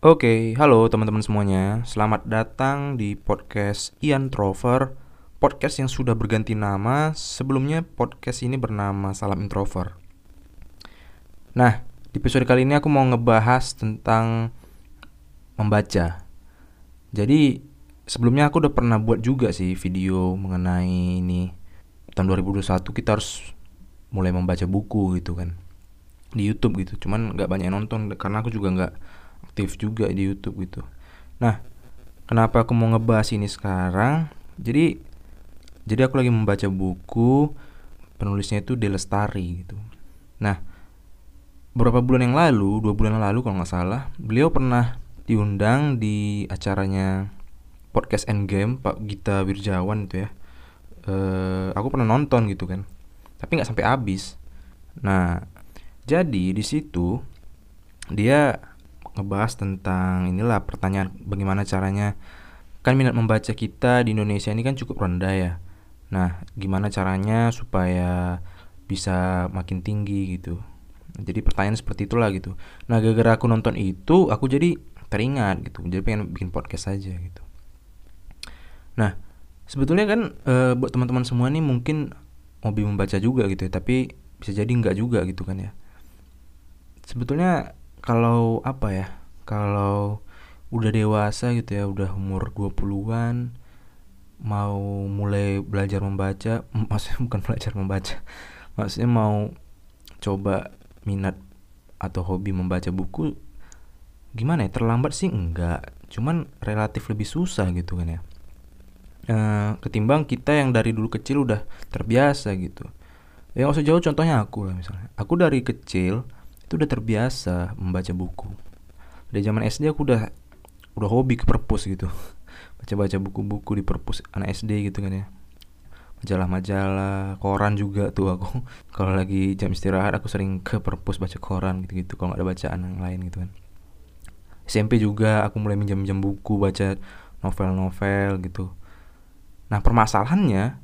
Oke, halo teman-teman semuanya. Selamat datang di podcast Ian Trover, podcast yang sudah berganti nama. Sebelumnya podcast ini bernama Salam Introver. Nah, di episode kali ini aku mau ngebahas tentang membaca. Jadi, sebelumnya aku udah pernah buat juga sih video mengenai ini. Tahun 2021 kita harus mulai membaca buku gitu kan di YouTube gitu. Cuman nggak banyak nonton karena aku juga nggak aktif juga di YouTube gitu. Nah, kenapa aku mau ngebahas ini sekarang? Jadi jadi aku lagi membaca buku penulisnya itu Delestari gitu. Nah, beberapa bulan yang lalu, dua bulan yang lalu kalau nggak salah, beliau pernah diundang di acaranya podcast Endgame Pak Gita Wirjawan itu ya. Uh, aku pernah nonton gitu kan, tapi nggak sampai habis. Nah, jadi di situ dia ngebahas tentang inilah pertanyaan bagaimana caranya kan minat membaca kita di Indonesia ini kan cukup rendah ya. Nah, gimana caranya supaya bisa makin tinggi gitu. Jadi pertanyaan seperti itulah gitu. Nah, gara-gara aku nonton itu, aku jadi teringat gitu. Jadi pengen bikin podcast aja gitu. Nah, sebetulnya kan e, buat teman-teman semua nih mungkin hobi membaca juga gitu ya, tapi bisa jadi enggak juga gitu kan ya. Sebetulnya kalau apa ya kalau udah dewasa gitu ya udah umur 20-an mau mulai belajar membaca maksudnya bukan belajar membaca maksudnya mau coba minat atau hobi membaca buku gimana ya terlambat sih? Enggak cuman relatif lebih susah gitu kan ya. E, ketimbang kita yang dari dulu kecil udah terbiasa gitu. Ya usah jauh contohnya aku lah misalnya. Aku dari kecil itu udah terbiasa membaca buku. Dari zaman SD aku udah udah hobi ke perpus gitu. Baca-baca buku-buku di perpus anak SD gitu kan ya. Majalah-majalah koran juga tuh aku. Kalau lagi jam istirahat aku sering ke perpus baca koran gitu-gitu kalau nggak ada bacaan yang lain gitu kan. SMP juga aku mulai minjam-minjam buku baca novel-novel gitu. Nah permasalahannya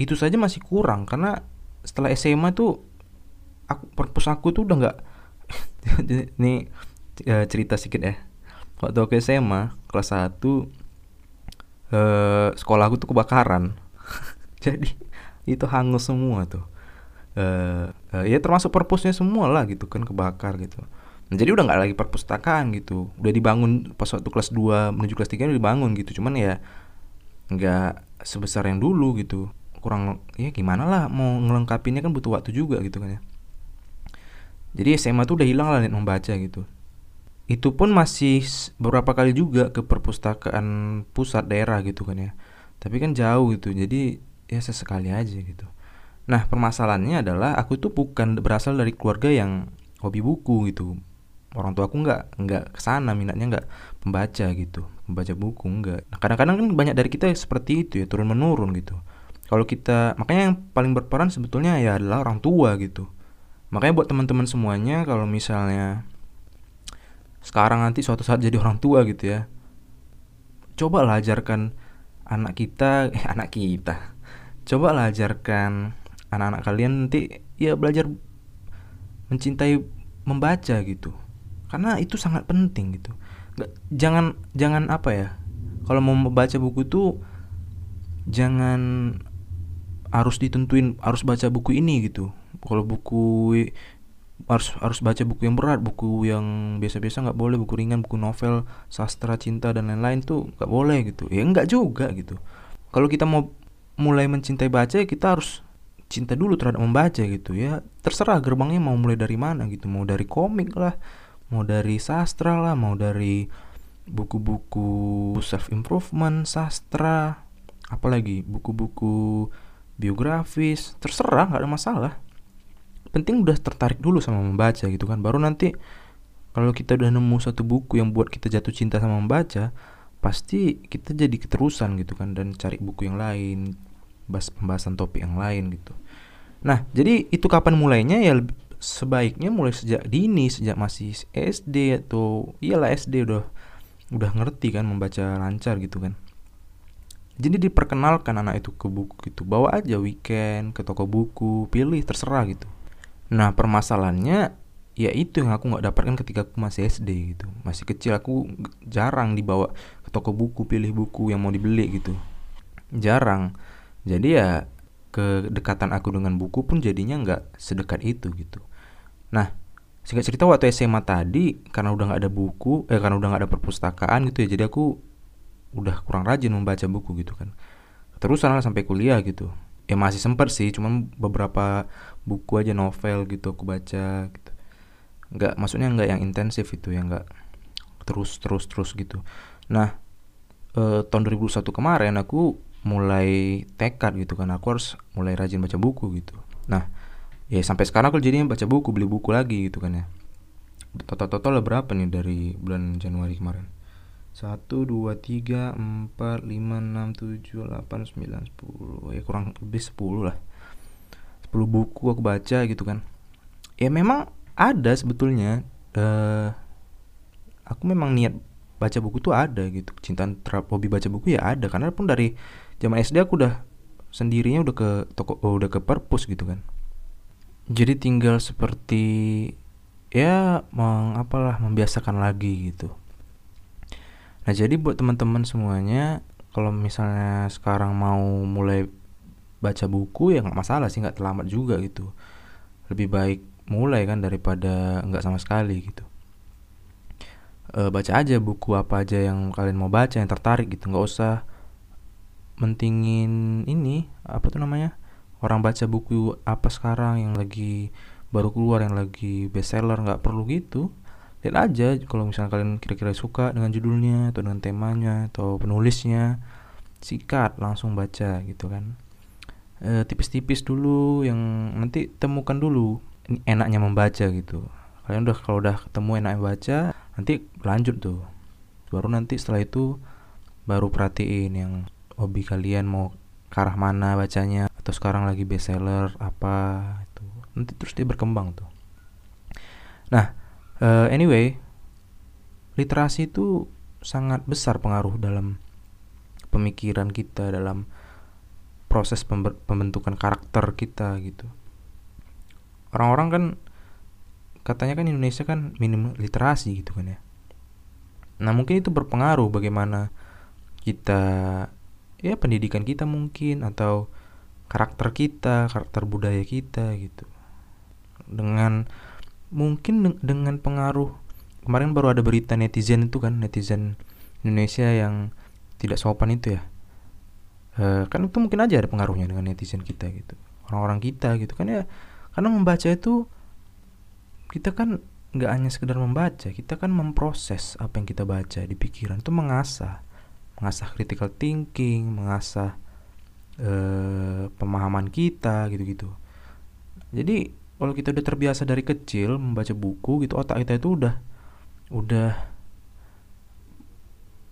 itu saja masih kurang karena setelah SMA tuh aku perpus aku tuh udah nggak ini uh, cerita sedikit ya. Waktu aku SMA kelas 1 uh, sekolah aku tuh kebakaran. Jadi itu hangus semua tuh. Uh, uh, ya termasuk perpusnya semua lah gitu kan kebakar gitu. Nah, jadi udah nggak lagi perpustakaan gitu. Udah dibangun pas waktu kelas 2 menuju kelas 3 udah dibangun gitu. Cuman ya nggak sebesar yang dulu gitu. Kurang ya gimana lah mau ngelengkapinnya kan butuh waktu juga gitu kan ya jadi SMA tuh udah hilang lah membaca gitu. Itu pun masih beberapa kali juga ke perpustakaan pusat daerah gitu kan ya. Tapi kan jauh gitu jadi ya sesekali aja gitu. Nah permasalahannya adalah aku tuh bukan berasal dari keluarga yang hobi buku gitu. Orang tua aku nggak nggak ke sana minatnya nggak membaca gitu membaca buku nggak. Nah, kadang-kadang kan banyak dari kita seperti itu ya turun menurun gitu. Kalau kita makanya yang paling berperan sebetulnya ya adalah orang tua gitu makanya buat teman-teman semuanya kalau misalnya sekarang nanti suatu saat jadi orang tua gitu ya coba ajarkan anak kita eh anak kita. Coba ajarkan anak-anak kalian nanti ya belajar mencintai membaca gitu. Karena itu sangat penting gitu. Nggak jangan jangan apa ya kalau mau membaca buku tuh jangan harus ditentuin harus baca buku ini gitu kalau buku harus harus baca buku yang berat buku yang biasa-biasa nggak boleh buku ringan buku novel sastra cinta dan lain-lain tuh nggak boleh gitu. Ya nggak juga gitu. Kalau kita mau mulai mencintai baca kita harus cinta dulu terhadap membaca gitu ya. Terserah gerbangnya mau mulai dari mana gitu. Mau dari komik lah mau dari sastra lah mau dari buku-buku self improvement sastra apalagi buku-buku biografis terserah nggak ada masalah penting udah tertarik dulu sama membaca gitu kan. Baru nanti kalau kita udah nemu satu buku yang buat kita jatuh cinta sama membaca pasti kita jadi keterusan gitu kan dan cari buku yang lain bahas pembahasan topik yang lain gitu. Nah jadi itu kapan mulainya? Ya sebaiknya mulai sejak dini sejak masih SD atau iyalah SD udah udah ngerti kan membaca lancar gitu kan. Jadi diperkenalkan anak itu ke buku gitu. Bawa aja weekend ke toko buku pilih terserah gitu Nah permasalahannya ya itu yang aku nggak dapatkan ketika aku masih SD gitu. Masih kecil aku jarang dibawa ke toko buku pilih buku yang mau dibeli gitu. Jarang. Jadi ya kedekatan aku dengan buku pun jadinya nggak sedekat itu gitu. Nah singkat cerita waktu SMA tadi karena udah nggak ada buku eh karena udah nggak ada perpustakaan gitu ya jadi aku udah kurang rajin membaca buku gitu kan. Terus sampai kuliah gitu ya masih sempet sih cuman beberapa buku aja novel gitu aku baca gitu. Nggak maksudnya nggak yang intensif itu ya nggak terus terus terus gitu. Nah eh, tahun 2001 kemarin aku mulai tekad gitu kan aku harus mulai rajin baca buku gitu. Nah ya sampai sekarang aku jadinya baca buku beli buku lagi gitu kan ya. Total total berapa nih dari bulan Januari kemarin satu dua tiga empat lima enam tujuh delapan sembilan sepuluh. Ya kurang lebih sepuluh lah. Sepuluh buku aku baca gitu kan. Ya memang ada sebetulnya uh, aku memang niat baca buku tuh ada gitu. Cinta terhadap hobi baca buku ya ada. Karena pun dari zaman SD aku udah sendirinya udah ke toko oh, udah ke perpus gitu kan. Jadi tinggal seperti ya mengapalah membiasakan lagi gitu Nah jadi buat teman-teman semuanya kalau misalnya sekarang mau mulai baca buku ya nggak masalah sih nggak terlambat juga gitu. Lebih baik mulai kan daripada nggak sama sekali gitu. E, baca aja buku apa aja yang kalian mau baca yang tertarik gitu nggak usah mentingin ini apa tuh namanya orang baca buku apa sekarang yang lagi baru keluar yang lagi bestseller nggak perlu gitu lihat aja kalau misalnya kalian kira-kira suka dengan judulnya atau dengan temanya atau penulisnya sikat langsung baca gitu kan. E, tipis-tipis dulu yang nanti temukan dulu enaknya membaca gitu. Kalian udah kalau udah ketemu enaknya baca nanti lanjut tuh. Baru nanti setelah itu baru perhatiin yang hobi kalian mau ke arah mana bacanya atau sekarang lagi bestseller apa itu. Nanti terus dia berkembang tuh. Nah uh, anyway literasi itu sangat besar pengaruh dalam pemikiran kita dalam proses pembentukan karakter kita gitu. Orang-orang kan katanya kan Indonesia kan minim literasi gitu kan ya. Nah mungkin itu berpengaruh bagaimana kita ya pendidikan kita mungkin atau karakter kita karakter budaya kita gitu. Dengan mungkin dengan pengaruh kemarin baru ada berita netizen itu kan netizen Indonesia yang tidak sopan itu ya. E, kan itu mungkin aja ada pengaruhnya dengan netizen kita gitu. Orang-orang kita gitu kan ya. Karena membaca itu kita kan nggak hanya sekedar membaca kita kan memproses apa yang kita baca di pikiran itu mengasah. Mengasah critical thinking mengasah e, pemahaman kita gitu-gitu. Jadi kalau kita udah terbiasa dari kecil membaca buku gitu otak kita itu udah udah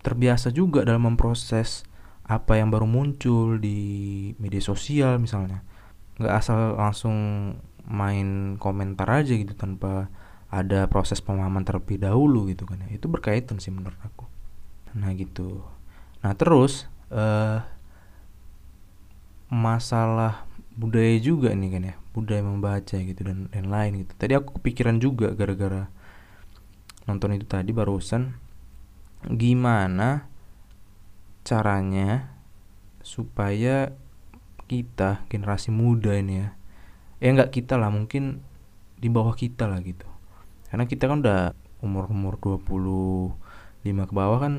terbiasa juga dalam memproses apa yang baru muncul di media sosial misalnya. Nggak asal langsung main komentar aja gitu tanpa ada proses pemahaman terlebih dahulu gitu kan ya. Itu berkaitan sih menurut aku. Nah gitu. Nah terus uh, masalah budaya juga nih kan ya budaya membaca gitu dan lain lain gitu. Tadi aku kepikiran juga gara-gara nonton itu tadi barusan gimana caranya supaya kita generasi muda ini ya ya nggak kita lah mungkin di bawah kita lah gitu. Karena kita kan udah umur umur 25 ke bawah kan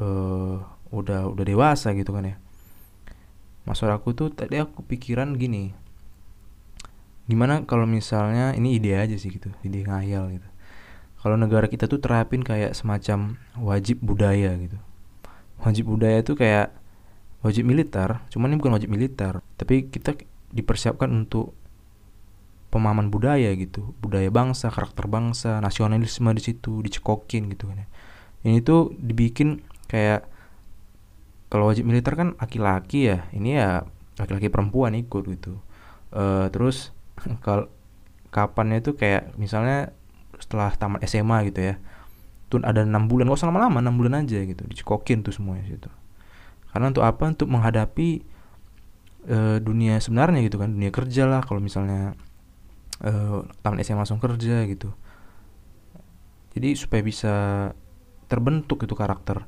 uh, udah udah dewasa gitu kan ya maksud aku tuh tadi aku pikiran gini gimana kalau misalnya ini ide aja sih gitu ide ngayal gitu. Kalau negara kita tuh terapin kayak semacam wajib budaya gitu. Wajib budaya itu kayak wajib militer cuman ini bukan wajib militer tapi kita dipersiapkan untuk pemahaman budaya gitu budaya bangsa karakter bangsa nasionalisme di situ dicekokin gitu kan ya. Ini tuh dibikin kayak kalau wajib militer kan laki-laki ya ini ya laki-laki perempuan ikut gitu. Uh, terus kalau kapannya itu kayak misalnya setelah tamat SMA gitu ya tuh ada enam bulan gak usah lama-lama enam bulan aja gitu dicekokin tuh semuanya situ. Karena untuk apa? Untuk menghadapi e, dunia sebenarnya gitu kan dunia kerja lah kalau misalnya uh, tamat SMA langsung kerja gitu. Jadi supaya bisa terbentuk itu karakter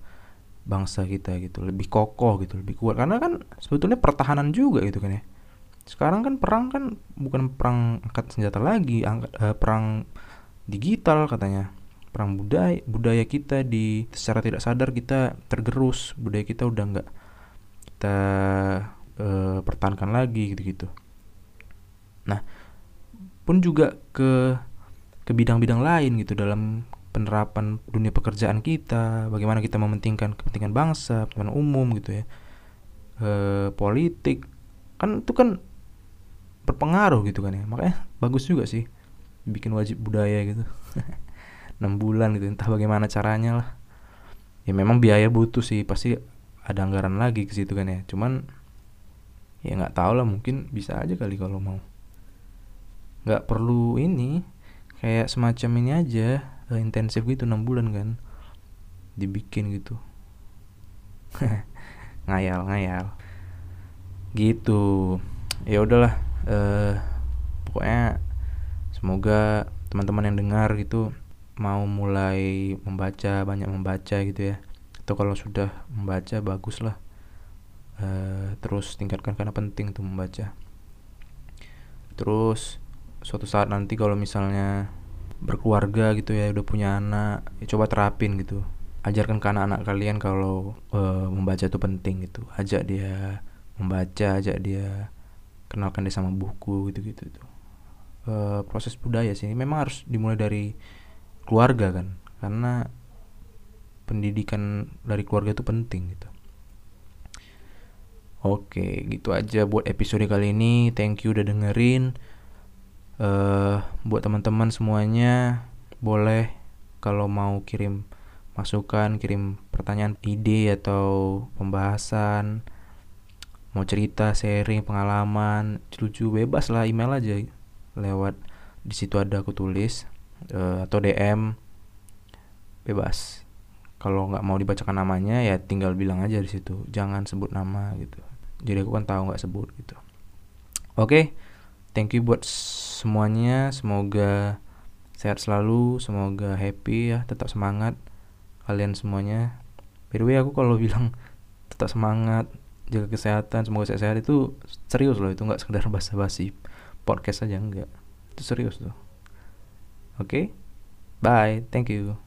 bangsa kita gitu lebih kokoh gitu lebih kuat. Karena kan sebetulnya pertahanan juga gitu kan ya. Sekarang kan perang kan bukan perang angkat senjata lagi angkat, uh, perang digital katanya. Perang budaya budaya kita di secara tidak sadar kita tergerus budaya kita udah nggak kita uh, pertahankan lagi gitu-gitu. Nah pun juga ke ke bidang-bidang lain gitu dalam penerapan dunia pekerjaan kita, bagaimana kita mementingkan kepentingan bangsa, kepentingan umum gitu ya, e, politik, kan itu kan berpengaruh gitu kan ya, makanya bagus juga sih bikin wajib budaya gitu, enam bulan gitu, entah bagaimana caranya lah, ya memang biaya butuh sih, pasti ada anggaran lagi ke situ kan ya, cuman ya nggak tahu lah mungkin bisa aja kali kalau mau, nggak perlu ini kayak semacam ini aja uh, intensif gitu enam bulan kan. Dibikin gitu. Ngayal ngayal. Gitu. Ya udahlah uh, pokoknya semoga teman-teman yang dengar gitu mau mulai membaca banyak membaca gitu ya. Atau kalau sudah membaca bagus lah uh, terus tingkatkan karena penting tuh membaca. Terus suatu saat nanti kalau misalnya berkeluarga gitu ya udah punya anak ya coba terapin gitu. Ajarkan ke anak-anak kalian kalau uh, membaca itu penting gitu. Ajak dia membaca ajak dia kenalkan dia sama buku gitu gitu tuh uh, proses budaya sih. Memang harus dimulai dari keluarga kan karena pendidikan dari keluarga itu penting gitu. Oke, gitu aja buat episode kali ini. Thank you udah dengerin uh, buat teman-teman semuanya boleh kalau mau kirim masukan, kirim pertanyaan, ide atau pembahasan, mau cerita, sharing pengalaman, lucu bebas lah email aja lewat di situ ada aku tulis uh, atau DM bebas. Kalau nggak mau dibacakan namanya ya tinggal bilang aja di situ, jangan sebut nama gitu. Jadi aku kan tahu nggak sebut gitu. Oke, okay, thank you buat semuanya. Semoga sehat selalu semoga happy ya tetap semangat kalian semuanya. By the way aku kalau bilang tetap semangat jaga kesehatan semoga sehat-sehat itu serius loh itu nggak sekedar basa-basi podcast aja enggak itu serius tuh. Oke? Okay? bye thank you